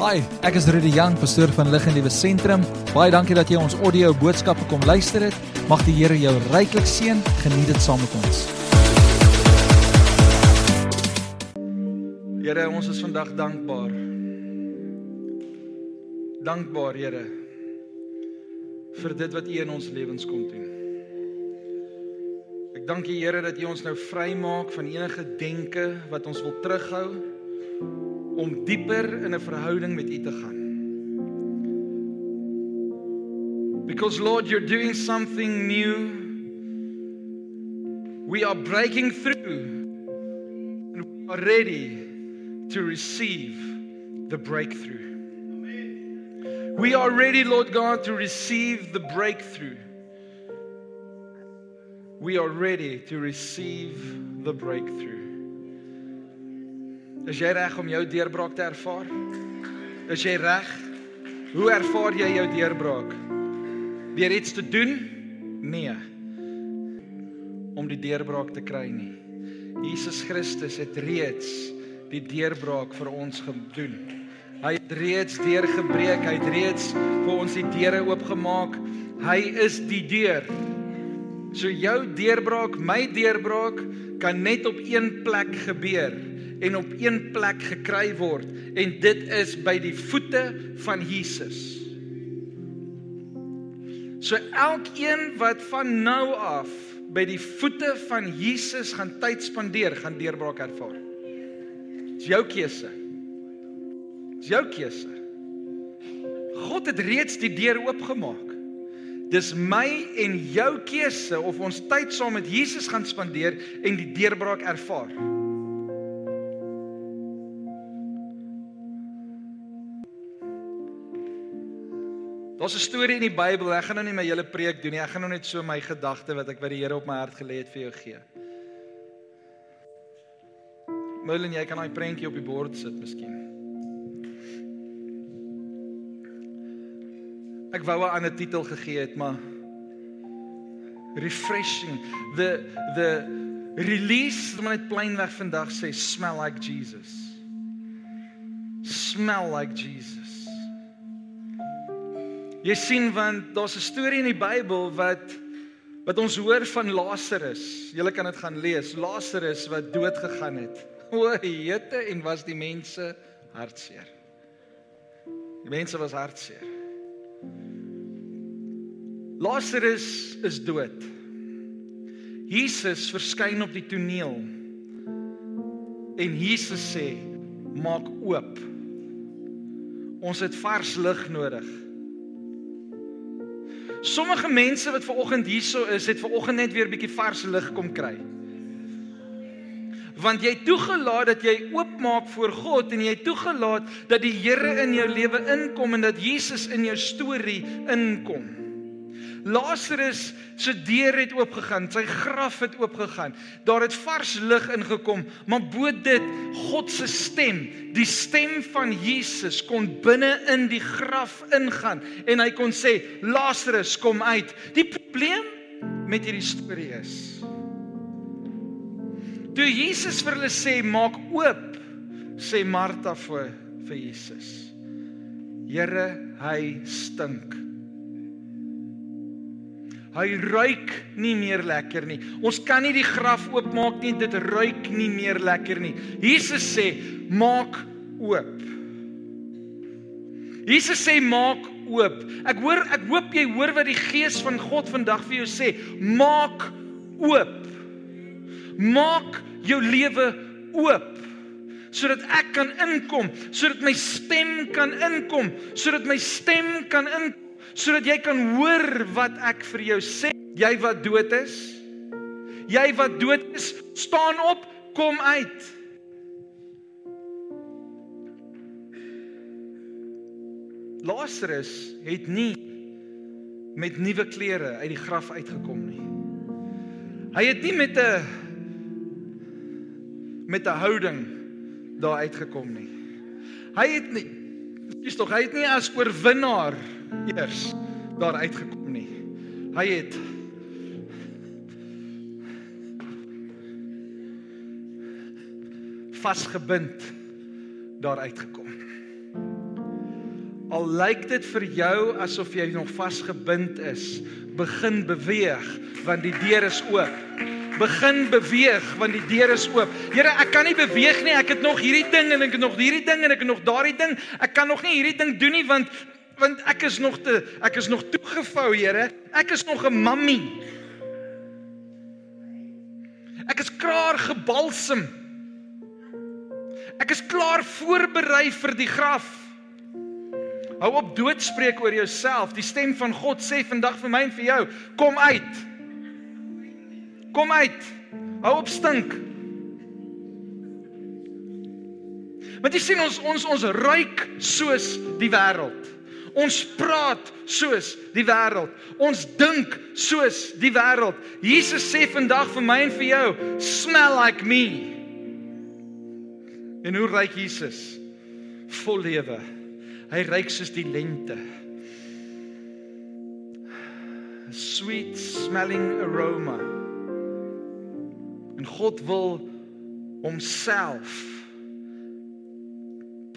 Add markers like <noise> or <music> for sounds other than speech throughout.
Hi, ek is Rudy Jang, pastoor van Lig en Liewe Sentrum. Baie dankie dat jy ons audio boodskappe kom luister het. Mag die Here jou ryklik seën. Geniet dit saam met ons. Here, ons is vandag dankbaar. Dankbaar, Here, vir dit wat U in ons lewens kom doen. Ek dank U, Here, dat U ons nou vrymaak van enige denke wat ons wil terughou om dieper in 'n verhouding met U te gaan. Because Lord, you're doing something new. We are breaking through and we are ready to receive the breakthrough. We are ready, Lord God, to receive the breakthrough. We are ready to receive the breakthrough. Is jy reg om jou deurbraak te ervaar? Is jy reg? Hoe ervaar jy jou deurbraak? Deur iets te doen? Nee. Om die deurbraak te kry nie. Jesus Christus het reeds die deurbraak vir ons gedoen. Hy het reeds deurgebreek, hy het reeds vir ons die deure oopgemaak. Hy is die deur. So jou deurbraak, my deurbraak kan net op een plek gebeur en op een plek gekry word en dit is by die voete van Jesus. So elkeen wat van nou af by die voete van Jesus gaan tyd spandeer, gaan deurbraak ervaar. Dis jou keuse. Dis jou keuse. God het reeds die deur oopgemaak. Dis my en jou keuse of ons tyd saam met Jesus gaan spandeer en die deurbraak ervaar. Daar's 'n storie in die Bybel. Ek gaan nou nie my hele preek doen nie. Ek gaan nou net so my gedagte wat ek by die Here op my hart gelê het vir jou gee. Merlin, jy kan daai prentjie op die bord sit miskien. Ek wou 'n ander titel gegee het, maar refreshing the the release wat net plainweg vandag sê smell like Jesus. Smell like Jesus. Jy sien want daar's 'n storie in die Bybel wat wat ons hoor van Lazarus. Julle kan dit gaan lees. Lazarus wat dood gegaan het. <laughs> O, jete en was die mense hartseer. Die mense was hartseer. Lazarus is dood. Jesus verskyn op die toneel. En Jesus sê: "Maak oop. Ons het vars lug nodig." Sommige mense wat ver oggend hierso is, het ver oggend net weer 'n bietjie vars lig kom kry. Want jy toegelaat dat jy oopmaak voor God en jy toegelaat dat die Here in jou lewe inkom en dat Jesus in jou storie inkom. Lazarus se deur het oopgegaan, sy graf het oopgegaan. Daar het vars lig ingekom, maar bo dit God se stem, die stem van Jesus kon binne in die graf ingaan en hy kon sê Lazarus kom uit. Die probleem met hierdie storie is Toe Jesus vir hulle sê maak oop, sê Martha vir vir Jesus. Here, hy stink. Hy ruik nie meer lekker nie. Ons kan nie die graf oopmaak nie, dit ruik nie meer lekker nie. Jesus sê, maak oop. Jesus sê maak oop. Ek hoor ek hoop jy hoor wat die gees van God vandag vir jou sê, maak oop. Maak jou lewe oop sodat ek kan inkom, sodat my stem kan inkom, sodat my stem kan inkom sodat jy kan hoor wat ek vir jou sê. Jy wat dood is, jy wat dood is, staan op, kom uit. Lazarus het nie met nuwe klere uit die graf uitgekom nie. Hy het nie met 'n met 'n houding daar uitgekom nie. Hy het nie Dis tog hy het nie as oorwinnaar eers daar uitgekom nie. Hy het vasgebind daar uitgekom. Al lyk dit vir jou asof jy nog vasgebind is, begin beweeg want die deur is oop. Begin beweeg want die deur is oop. Here, ek kan nie beweeg nie. Ek het nog hierdie ding en ek het nog hierdie ding en ek het nog daardie ding. Ek kan nog nie hierdie ding doen nie want want ek is nog te ek is nog toegevou, Here. Ek is nog 'n mammie. Ek is klaar gebalsem. Ek is klaar voorberei vir die graf. Hou op doodspreek oor jouself. Die stem van God sê vandag vir my en vir jou, kom uit. Kom uit. Hou op stink. Want jy sien ons ons ons ruik soos die wêreld. Ons praat soos die wêreld. Ons dink soos die wêreld. Jesus sê vandag vir my en vir jou, smell like me. En hoe ruik Jesus? Vol lewe. Hy ruik soos die lente. A sweet smelling aroma. En God wil homself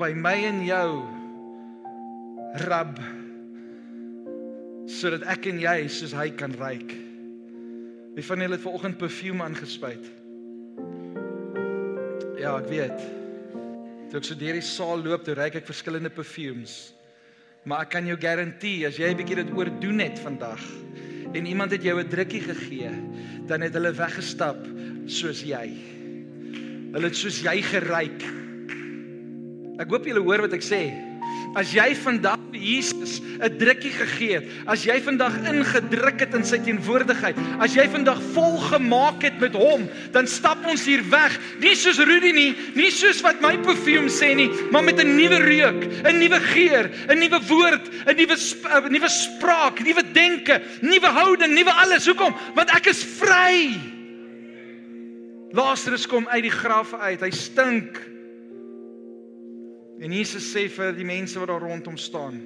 by my en jou rub sodat ek en jy soos hy kan ruik. Wie van julle het vanoggend perfume aangespuit? Ja, ek weet. Toe ek so deur die saal loop, toe ruik ek verskillende perfumes. Maar ek kan jou garandeer as jy 'n bietjie dit oordoen het vandag en iemand het jou 'n drukkie gegee, dan het hulle weggestap soos jy. Hulle het soos jy geruik. Ek hoop julle hoor wat ek sê. As jy vandag vir Jesus 'n drukkie gegee het, as jy vandag ingedruk het in sy teenwoordigheid, as jy vandag vol gemaak het met hom, dan stap ons hier weg, nie soos Rudy nie, nie soos wat my perfume sê nie, maar met 'n nuwe reuk, 'n nuwe geur, 'n nuwe woord, 'n nuwe 'n nuwe spraak, nuwe denke, nuwe houding, nuwe alles. Hoekom? Want ek is vry. Lazarus kom uit die graf uit. Hy stink. En Jesus sê vir die mense wat daar rondom staan: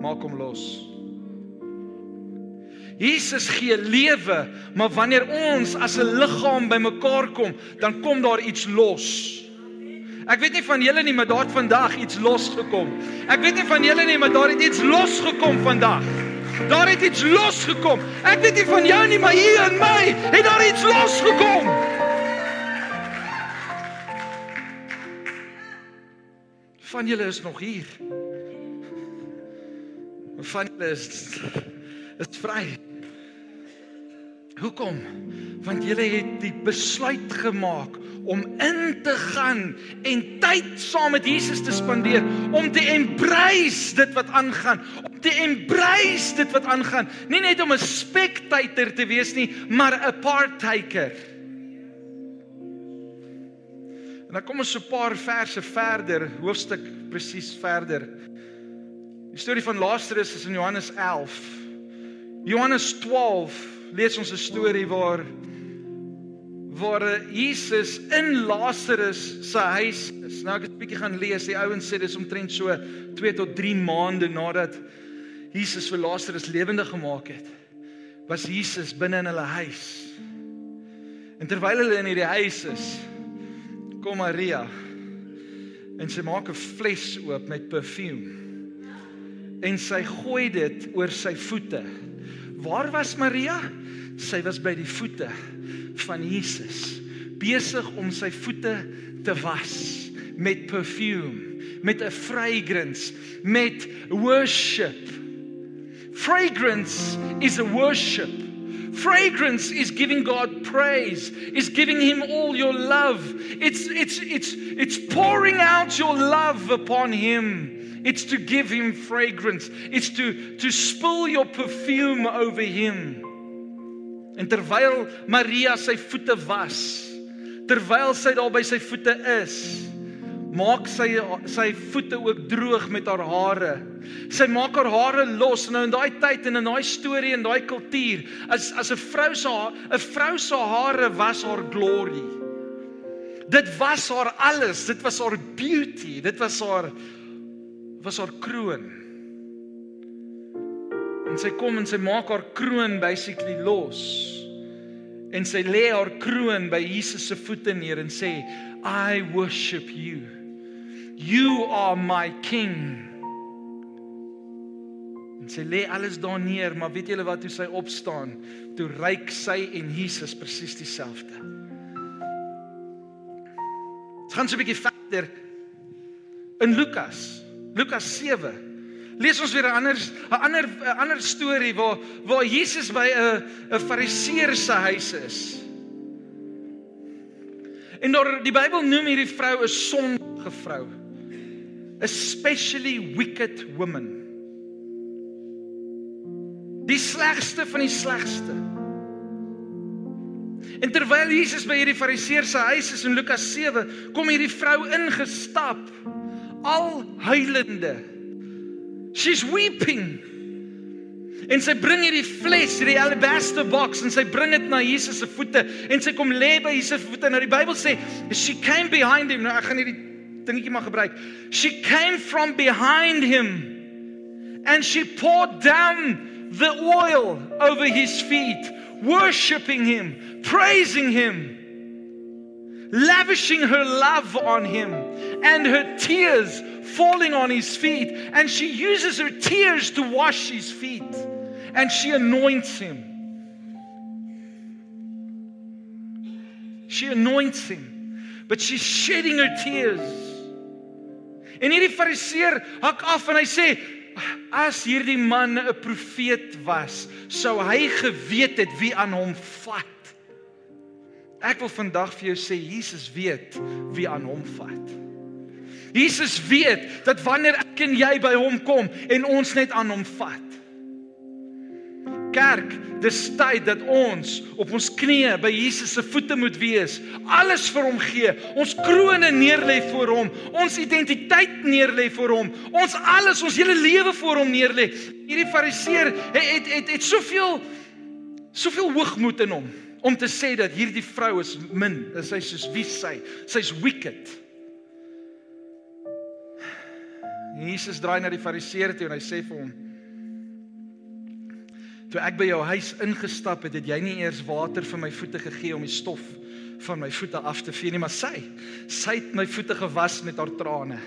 Maak hom los. Jesus gee lewe, maar wanneer ons as 'n liggaam bymekaar kom, dan kom daar iets los. Ek weet nie van julle nie, maar daar het vandag iets losgekom. Ek weet nie van julle nie, maar daar het iets losgekom vandag. Daar het iets losgekom. Ek weet nie van jou nie, maar hier in my het daar Van julle is nog hier. Van julle is is vry. Hoekom? Want julle het die besluit gemaak om in te gaan en tyd saam met Jesus te spandeer, om te embrace dit wat aangaan, om te embrace dit wat aangaan, nie net om 'n spectator te wees nie, maar 'n partaker. En dan kom ons so 'n paar verse verder, hoofstuk presies verder. Die storie van Lazarus is in Johannes 11. Johannes 12 lees ons 'n storie waar waar Jesus in Lazarus se huis is. Nou ek het 'n bietjie gaan lees. Die ouens sê dis omtrent so 2 tot 3 maande nadat Jesus vir Lazarus lewendig gemaak het. Was Jesus binne in hulle huis. En terwyl hulle in hierdie huis is, kom Maria en sy maak 'n fles oop met parfuum. En sy gooi dit oor sy voete. Waar was Maria? Sy was by die voete van Jesus, besig om sy voete te was met perfume, met 'n fragrance, met worship. Fragrance is a worship. Fragrance is giving God praise, is giving him all your love. It's it's it's it's pouring out your love upon him. It's to give him fragrance. It's to to spill your perfume over him. En terwyl Maria sy voete was, terwyl sy daar by sy voete is, maak sy sy voete ook droog met haar hare. Sy maak haar hare los nou in daai tyd en in daai storie en daai kultuur as as 'n vrou se 'n vrou se hare was haar glory. Dit was haar alles, dit was haar beauty, dit was haar was haar kroon. En sy kom en sy maak haar kroon basically los. En sy lê haar kroon by Jesus se voete neer en sê, "I worship you. You are my king. En sy lê alles daar neer, maar weet julle wat toe sy opstaan, toe ryk sy en Jesus presies dieselfde. Ons gaan so 'n bietjie verder in Lukas. Lukas 7. Lees ons weer 'n ander 'n ander 'n ander storie waar waar Jesus by 'n 'n Fariseer se huis is. En daar die Bybel noem hierdie vrou 'n sondige vrou. Especially wicked woman. Die slegste van die slegste. En terwyl Jesus by hierdie Fariseer se huis is in Lukas 7, kom hierdie vrou ingestap, al huilende. She's weeping. En sy bring hierdie fles, hierdie alabaster box en sy bring dit na Jesus se voete en sy kom lê by Jesus se voete. Nou die Bybel sê she came behind him. Nou ek gaan hierdie dingetjie maar gebruik. She came from behind him and she poured down the oil over his feet, worshiping him, praising him, lavishing her love on him, and her tears falling on his feet. And she uses her tears to wash his feet, and she anoints him. She anoints him, but she's shedding her tears. En hierdie fariseer hak af en hy sê as hierdie man 'n profeet was, sou hy geweet het wie aan hom vat. Ek wil vandag vir jou sê Jesus weet wie aan hom vat. Jesus weet dat wanneer ek en jy by hom kom en ons net aan hom vat. Kerk, dis tyd dat ons op ons knieë by Jesus se voete moet wees. Alles vir hom gee. Ons krones neerlê voor hom. Ons identiteit neerlê voor hom. Ons alles, ons hele lewe voor hom neerlê. Hierdie Fariseer het het het, het soveel soveel hoogmoed in hom om te sê dat hierdie vrou is min, is sy soos wie sy? Sy's wicked. Jesus draai na die Fariseer toe en hy sê vir hom: Toe ek by jou huis ingestap het, het jy nie eers water vir my voete gegee om die stof van my voete af te vee nie, maar sy, sy het my voete gewas met haar trane.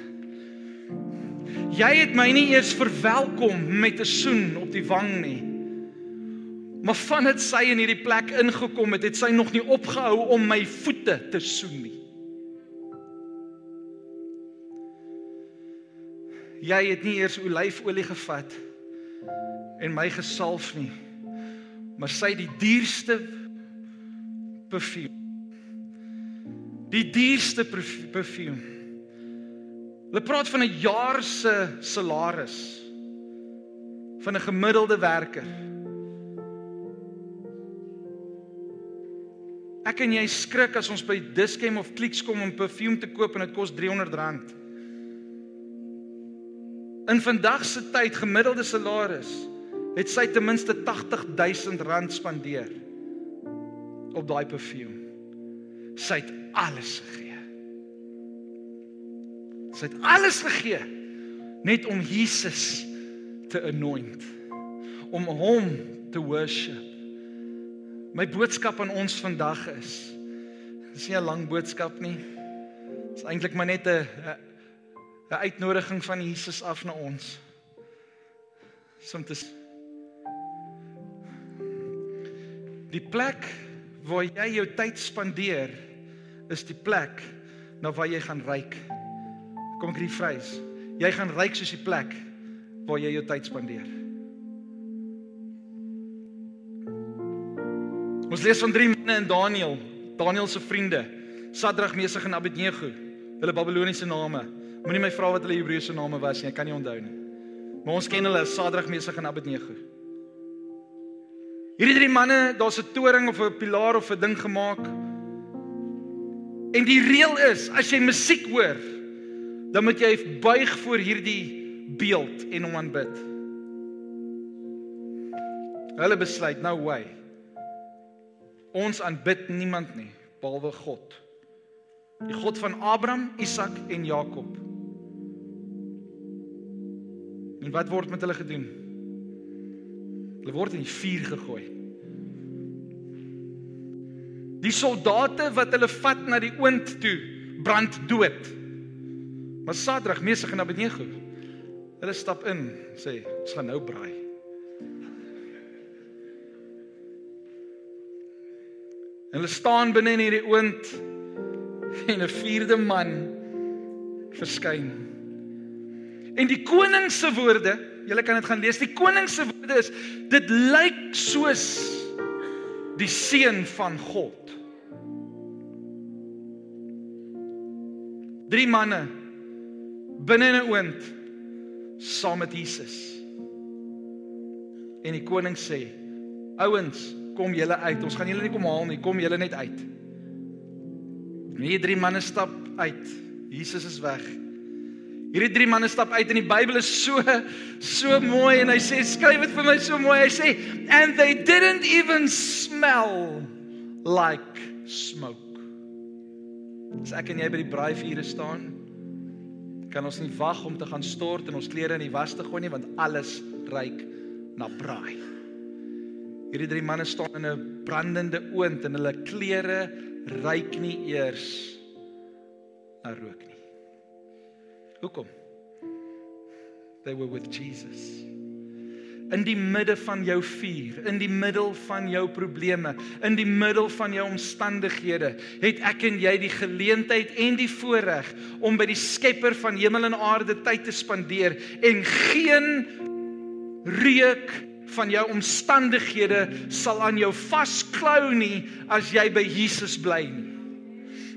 Jy het my nie eers verwelkom met 'n soen op die wang nie. Maar vandat sy in hierdie plek ingekom het, het sy nog nie opgehou om my voete te soen nie. Jy het nie eers olyfolie gevat nie en my gesalf nie. Maar sy die duurste perfume. Die duurste perfume. Hulle praat van 'n jaar se salaris van 'n gemiddelde werker. Ek en jy skrik as ons by Dischem of Clicks kom om perfume te koop en dit kos R300. In vandag se tyd gemiddelde salaris het sy ten minste 80000 rand spandeer op daai perfume. Sy het alles gegee. Sy het alles gegee net om Jesus te anoint, om hom te worship. My boodskap aan ons vandag is dis nie 'n lang boodskap nie. Dis eintlik maar net 'n 'n uitnodiging van Jesus af na ons. Soms Die plek waar jy jou tyd spandeer is die plek na waar jy gaan ryk. Kom ek hier vrys. Jy gaan ryk soos die plek waar jy jou tyd spandeer. Ons lees van drie manne in Daniël, Daniël se vriende, Sadrag, Mesach en Abednego. Hulle Babiloniese name. Moenie my vra wat hulle Hebreëse name was nie, ek kan nie onthou nie. Maar ons ken hulle as Sadrag, Mesach en Abednego. Hierdie drie manne, daar's 'n toring of 'n pilaar of 'n ding gemaak. En die reël is, as jy musiek hoor, dan moet jy buig voor hierdie beeld en hom aanbid. Hulle besluit nou way. Ons aanbid niemand nie behalwe God. Die God van Abraham, Isak en Jakob. En wat word met hulle gedoen? Hulle word in die vuur gegooi. Die soldate wat hulle vat na die oond toe, brand dood. Maar Sadrag, Mesach en Abednego, hulle stap in, sê, ons gaan nou braai. Hulle staan binne in hierdie oond en 'n vierde man verskyn. En die koning se woorde, julle kan dit gaan lees. Die koning se woorde is dit lyk soos die seun van God. Drie manne binne in 'n oond saam met Jesus. En die koning sê: "Ouens, kom julle uit. Ons gaan julle nie kom haal nie. Kom julle net uit." En hierdie drie manne stap uit. Jesus is weg. Hierdie drie manne stap uit en die Bybel is so so mooi en hy sê skryf dit vir my so mooi. Hy sê and they didn't even smell like smoke. As ek en jy by die braaivure staan, kan ons nie wag om te gaan stort en ons klere in die was te gooi nie want alles ruik na braai. Hierdie drie manne staan in 'n brandende oond en hulle klere ruik nie eers na rook nie. Hoekom? They were with Jesus. In die midde van jou vuur, in die middel van jou probleme, in die middel van jou omstandighede, het ek en jy die geleentheid en die voorreg om by die Skepper van hemel en aarde tyd te spandeer en geen reuk van jou omstandighede sal aan jou vasklou nie as jy by Jesus bly nie.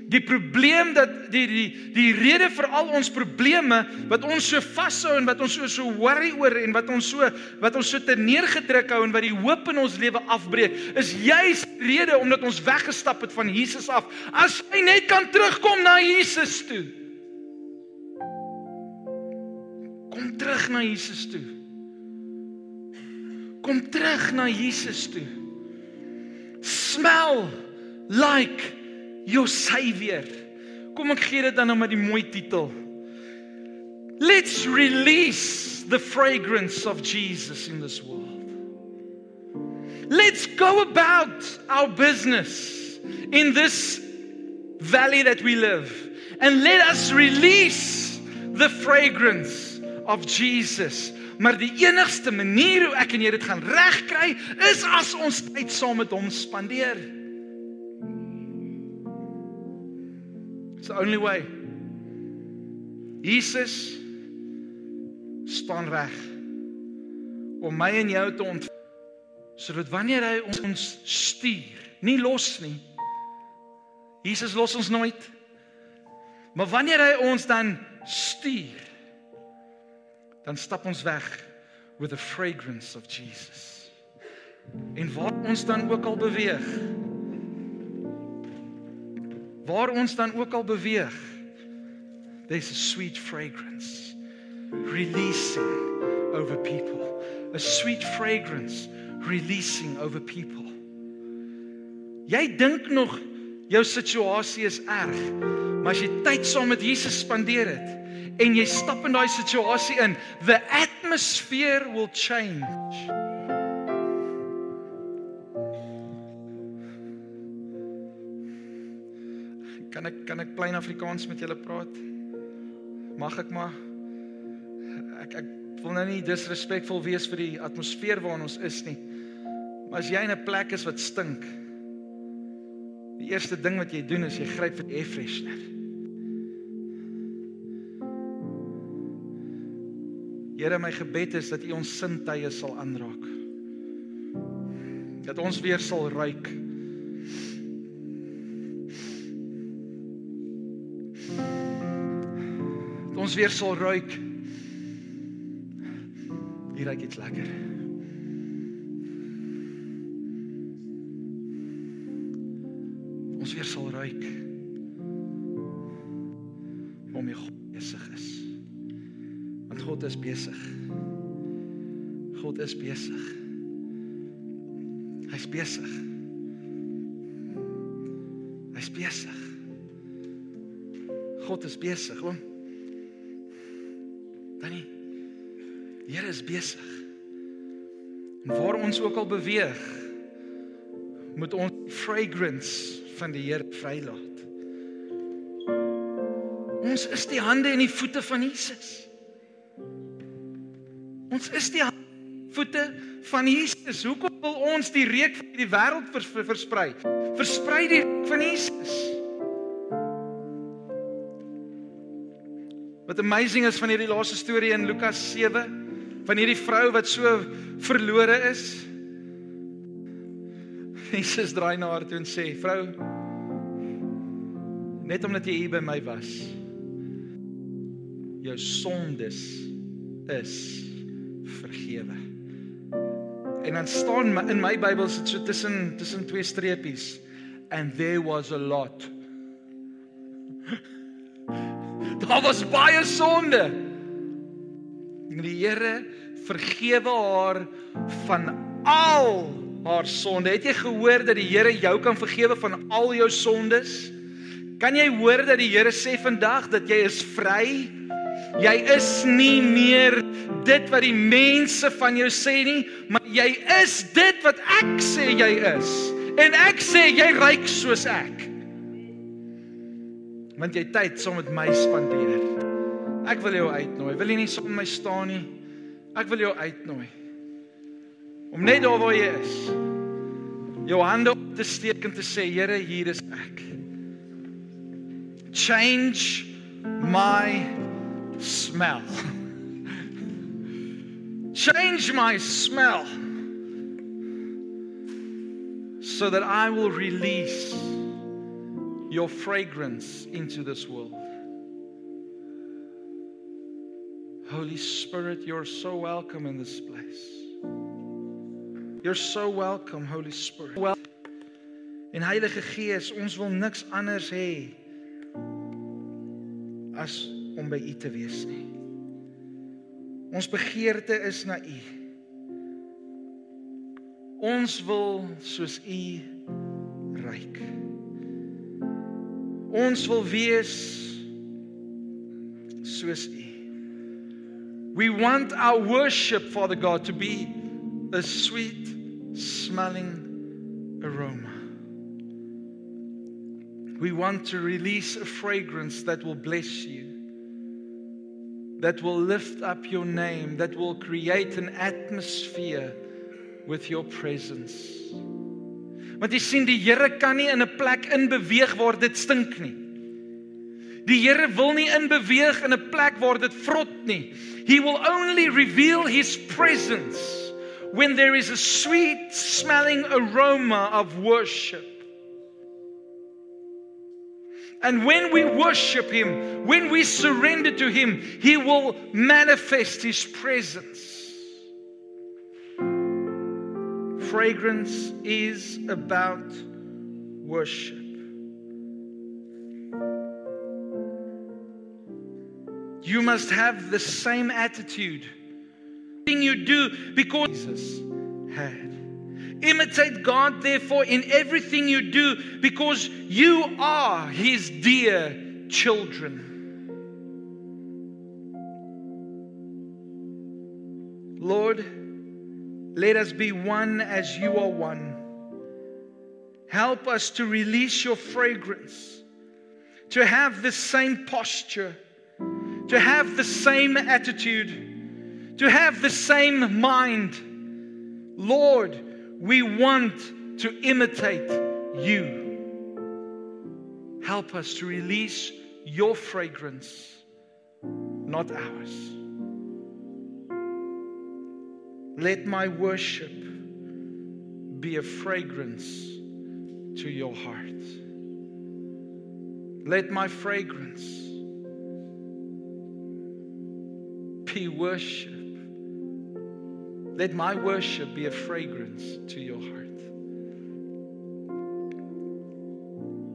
Die probleem dat die die die rede vir al ons probleme wat ons so vashou en wat ons so so worry oor en wat ons so wat ons so te neergedruk hou en wat die hoop in ons lewe afbreek, is juis rede omdat ons weggestap het van Jesus af. As jy net kan terugkom na Jesus toe. Kom terug na Jesus toe. Kom terug na Jesus toe. Smell like your savior. Kom ek gee dit dan nou met die mooi titel. Let's release the fragrance of Jesus in this world. Let's go about our business in this valley that we live and let us release the fragrance of Jesus. Maar die enigste manier hoe ek en jy dit gaan regkry is as ons tyd saam met hom spandeer. It's the only way. Jesus staan reg om my en jou te ont sodat wanneer hy ons stuur, nie los nie. Jesus los ons nooit. Maar wanneer hy ons dan stuur, dan stap ons weg with the fragrance of Jesus. En waar ons dan ook al beweeg, waar ons dan ook al beweeg there's a sweet fragrance releasing over people. A sweet fragrance releasing over people. Jy dink nog jou situasie is erg maar as jy tyd saam met Jesus spandeer het en jy stap in daai situasie in the atmosphere will change plain Afrikaans met julle praat? Mag ek maar ek ek wil nou nie disrespekvol wees vir die atmosfeer waarin ons is nie. Maar as jy in 'n plek is wat stink, die eerste ding wat jy doen is jy gryp vir die air freshener. Here, my gebed is dat U ons sintuie sal aanraak. Dat ons weer sal ruik. Ons weer sal ruik. Hier ruik dit lekker. Ons weer sal ruik. Om God besig is. Want God is besig. God is besig. Hy's besig. Hy's besig. God is besig, oom. Is besig. En waar ons ook al beweeg, moet ons fragrance van die Here vrylaat. Ons is die hande en die voete van Jesus. Ons is die voete van Jesus. Hoekom wil ons die reuk van die wêreld vers, versprei? Versprei die reuk van Jesus. Wat amazing is van hierdie laaste storie in Lukas 7 van hierdie vrou wat so verlore is. Jesus draai na haar toe en sê: "Vrou, net omdat jy hier by my was, jou sondes is vergewe." En dan staan in my Bybel sit so tussen tussen twee streepies and there was a lot. <laughs> Daar was baie sonde. En die Here vergewe haar van al haar sonde. Het jy gehoor dat die Here jou kan vergewe van al jou sondes? Kan jy hoor dat die Here sê vandag dat jy is vry? Jy is nie meer dit wat die mense van jou sê nie, maar jy is dit wat ek sê jy is. En ek sê jy ryk soos ek want jy tyd saam met my spandeer. Ek wil jou uitnooi. Wil jy nie saam met my staan nie? Ek wil jou uitnooi. Om net daar waar jy is, jou hande op te steek en te sê, Here, hier is ek. Change my smell. <laughs> Change my smell so that I will release your fragrance into this world. Holy Spirit, you're so welcome in this place. You're so welcome, Holy Spirit. Well, en Heilige Gees, ons wil niks anders hê as om by U te wees nie. Ons begeerte is na U. Ons wil soos U ryk. Ons wil wees soos U. We want our worship, Father God, to be a sweet smelling aroma. We want to release a fragrance that will bless you, that will lift up your name, that will create an atmosphere with your presence. Want jy sien die Here kan nie in 'n plek inbeweeg waar dit stink nie. Die Here wil nie inbeweeg in 'n plek waar dit vrot nie. He will only reveal his presence when there is a sweet smelling aroma of worship. And when we worship Him, when we surrender to Him, He will manifest His presence. Fragrance is about worship. You must have the same attitude. Thing you do because Jesus had. Imitate God, therefore, in everything you do, because you are His dear children. Lord, let us be one as you are one. Help us to release your fragrance, to have the same posture, to have the same attitude, to have the same mind. Lord, we want to imitate you. Help us to release your fragrance, not ours. Let my worship be a fragrance to your heart. Let my fragrance be worship. Let my worship be a fragrance to your heart.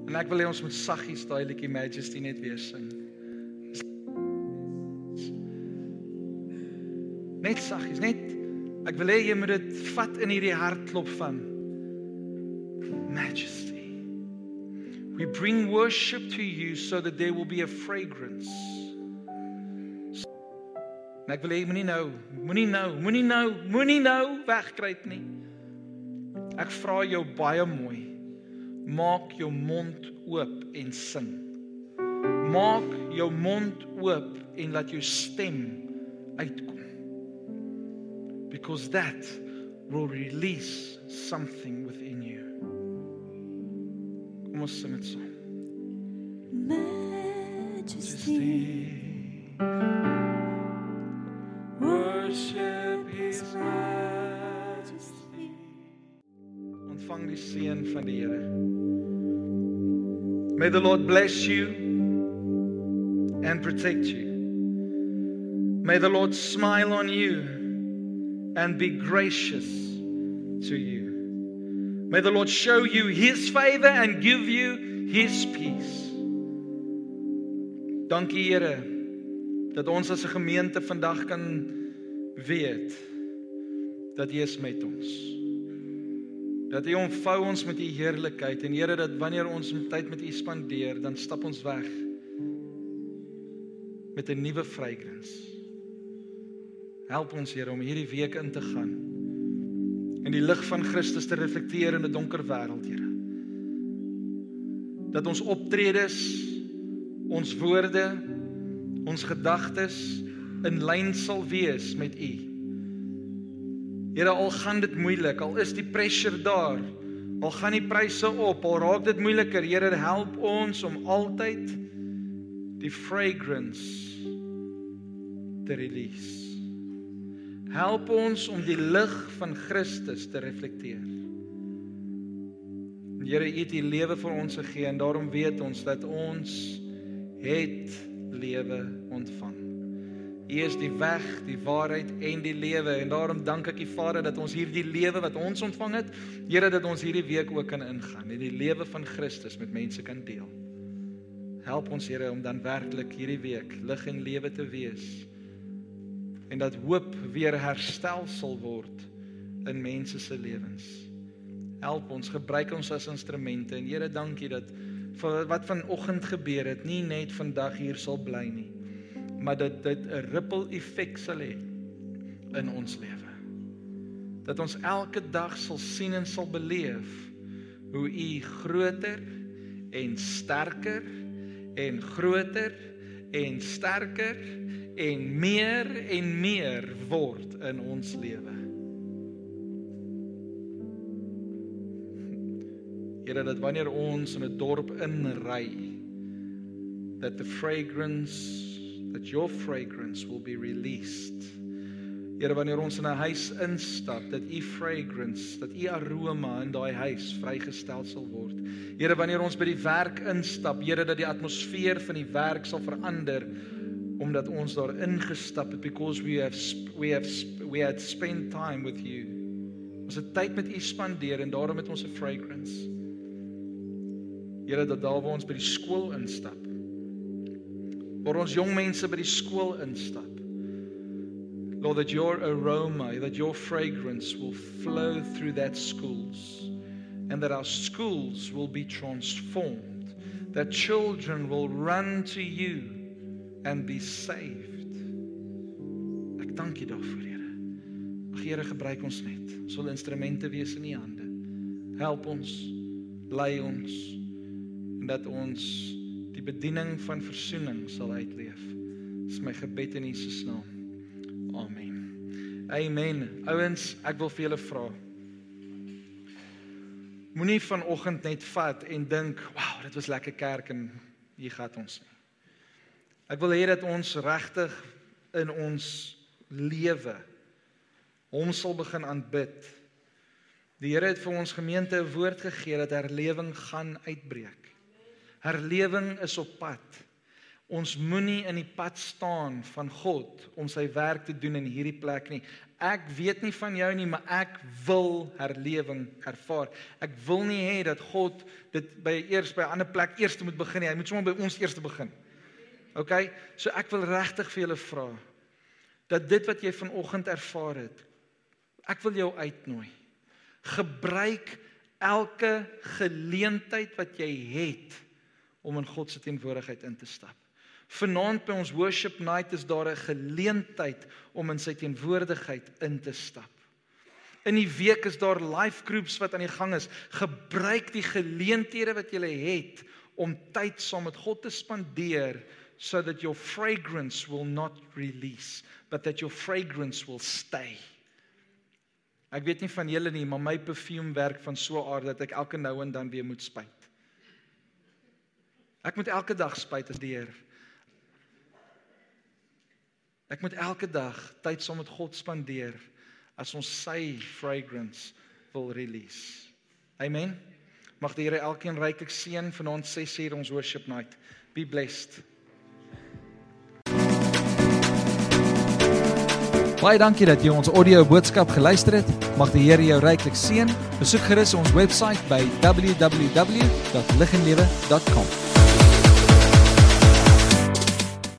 En ek wil hê ons moet saggies daai liedjie Majesty net weer sing. Net saggies, net ek wil hê jy moet dit vat in hierdie hartklop van Majesty. We bring worship to you so that there will be a fragrance. En ek wil hê moenie nou, moenie nou, moenie nou, moenie nou wegkruip nie. Ek vra jou baie mooi. Maak jou mond oop en sing. Maak jou mond oop en laat jou stem uitkom. Because that will release something within you. Kom ons sing dit saam. Majesty. Worship Ontvang die seën van die Here. May the Lord bless you and protect you. May the Lord smile on you and be gracious to you. May the Lord show you his favor and give you his peace. Dankie Here dat ons as 'n gemeente vandag kan weet dat U is met ons. Dat U omvou ons met U heerlikheid en Here dat wanneer ons tyd met U spandeer, dan stap ons weg met 'n nuwe vrygrens. Help ons Here om hierdie week in te gaan en die lig van Christus te reflekteer in 'n donker wêreld, Here. Dat ons optredes, ons woorde, ons gedagtes in lyn sal wees met U. Here, al gaan dit moeilik, al is die pressure daar, al gaan die pryse op, al raak dit moeiliker, Here, help ons om altyd die fragrance te release. Help ons om die lig van Christus te reflekteer. Here, U het U lewe vir ons gegee en daarom weet ons dat ons het lewe ontvang. U is die weg, die waarheid en die lewe en daarom dank ek U Vader dat ons hierdie lewe wat ons ontvang het, Here dat ons hierdie week ook kan ingaan en die lewe van Christus met mense kan deel. Help ons Here om dan werklik hierdie week lig en lewe te wees en dat hoop weer herstel sal word in mense se lewens. Help ons, gebruik ons as instrumente en Here dankie dat wat vanoggend gebeur het nie net vandag hier sal bly nie, maar dat dit 'n ripple effek sal hê in ons lewe. Dat ons elke dag sal sien en sal beleef hoe U groter en sterker en groter en sterker en meer en meer word in ons lewe. Here dat wanneer ons in 'n dorp inry that the fragrance that your fragrance will be released. Here wanneer ons in 'n huis instap dat u fragrance, dat u aroma in daai huis vrygestel sal word. Here wanneer ons by die werk instap, Here dat die atmosfeer van die werk sal verander omdat ons daar ingestap het because we have we have we had spent time with you. Ons het tyd met u spandeer en daarom het ons 'n fragrance. Here dat daar waar ons by die skool instap. Waar ons jong mense by die skool instap. Lord that your aroma, that your fragrance will flow through that schools and that our schools will be transformed. That children will run to you and be saved. Ek dank U daarvoor, Here. Mag Here gebruik ons net. Ons wil instrumente wees in U hande. Help ons, lei ons en dat ons die bediening van verzoening sal uitleef. Dis my gebed in Jesus naam. Amen. Amen. Ouens, ek wil vir julle vra. Moenie vanoggend net vat en dink, "Wow, dit was lekker kerk en hier gaan ons nie." Ek wil hê dat ons regtig in ons lewe hom sal begin aanbid. Die Here het vir ons gemeente 'n woord gegee dat herlewing gaan uitbreek. Herlewing is op pad. Ons moenie in die pad staan van God om sy werk te doen in hierdie plek nie. Ek weet nie van jou nie, maar ek wil herlewing ervaar. Ek wil nie hê dat God dit by eers by 'n ander plek eers moet begin nie. Hy moet sommer by ons eers begin. OK? So ek wil regtig vir julle vra dat dit wat jy vanoggend ervaar het, ek wil jou uitnooi. Gebruik elke geleentheid wat jy het om in God se teenwoordigheid in te stap. Vanaand by ons worship night is daar 'n geleentheid om in sy teenwoordigheid in te stap. In die week is daar life groups wat aan die gang is. Gebruik die geleenthede wat jy het om tyd saam met God te spandeer so that your fragrance will not release but that your fragrance will stay. Ek weet nie van julle nie, maar my perfume werk van so 'n aard dat ek elke nou en dan weer moet spuit. Ek moet elke dag spuit as die Here. Ek moet elke dag tyd saam met God spandeer as ons sy fragrance wil release. Amen. Mag die Here elkeen ryklik seën vanaand 6uur ons worship night. Be blessed. Baie dankie dat jy ons audio boodskap geluister het. Mag die Here jou ryklik seën. Besoek gerus ons webwerf by www.liginlewe.com.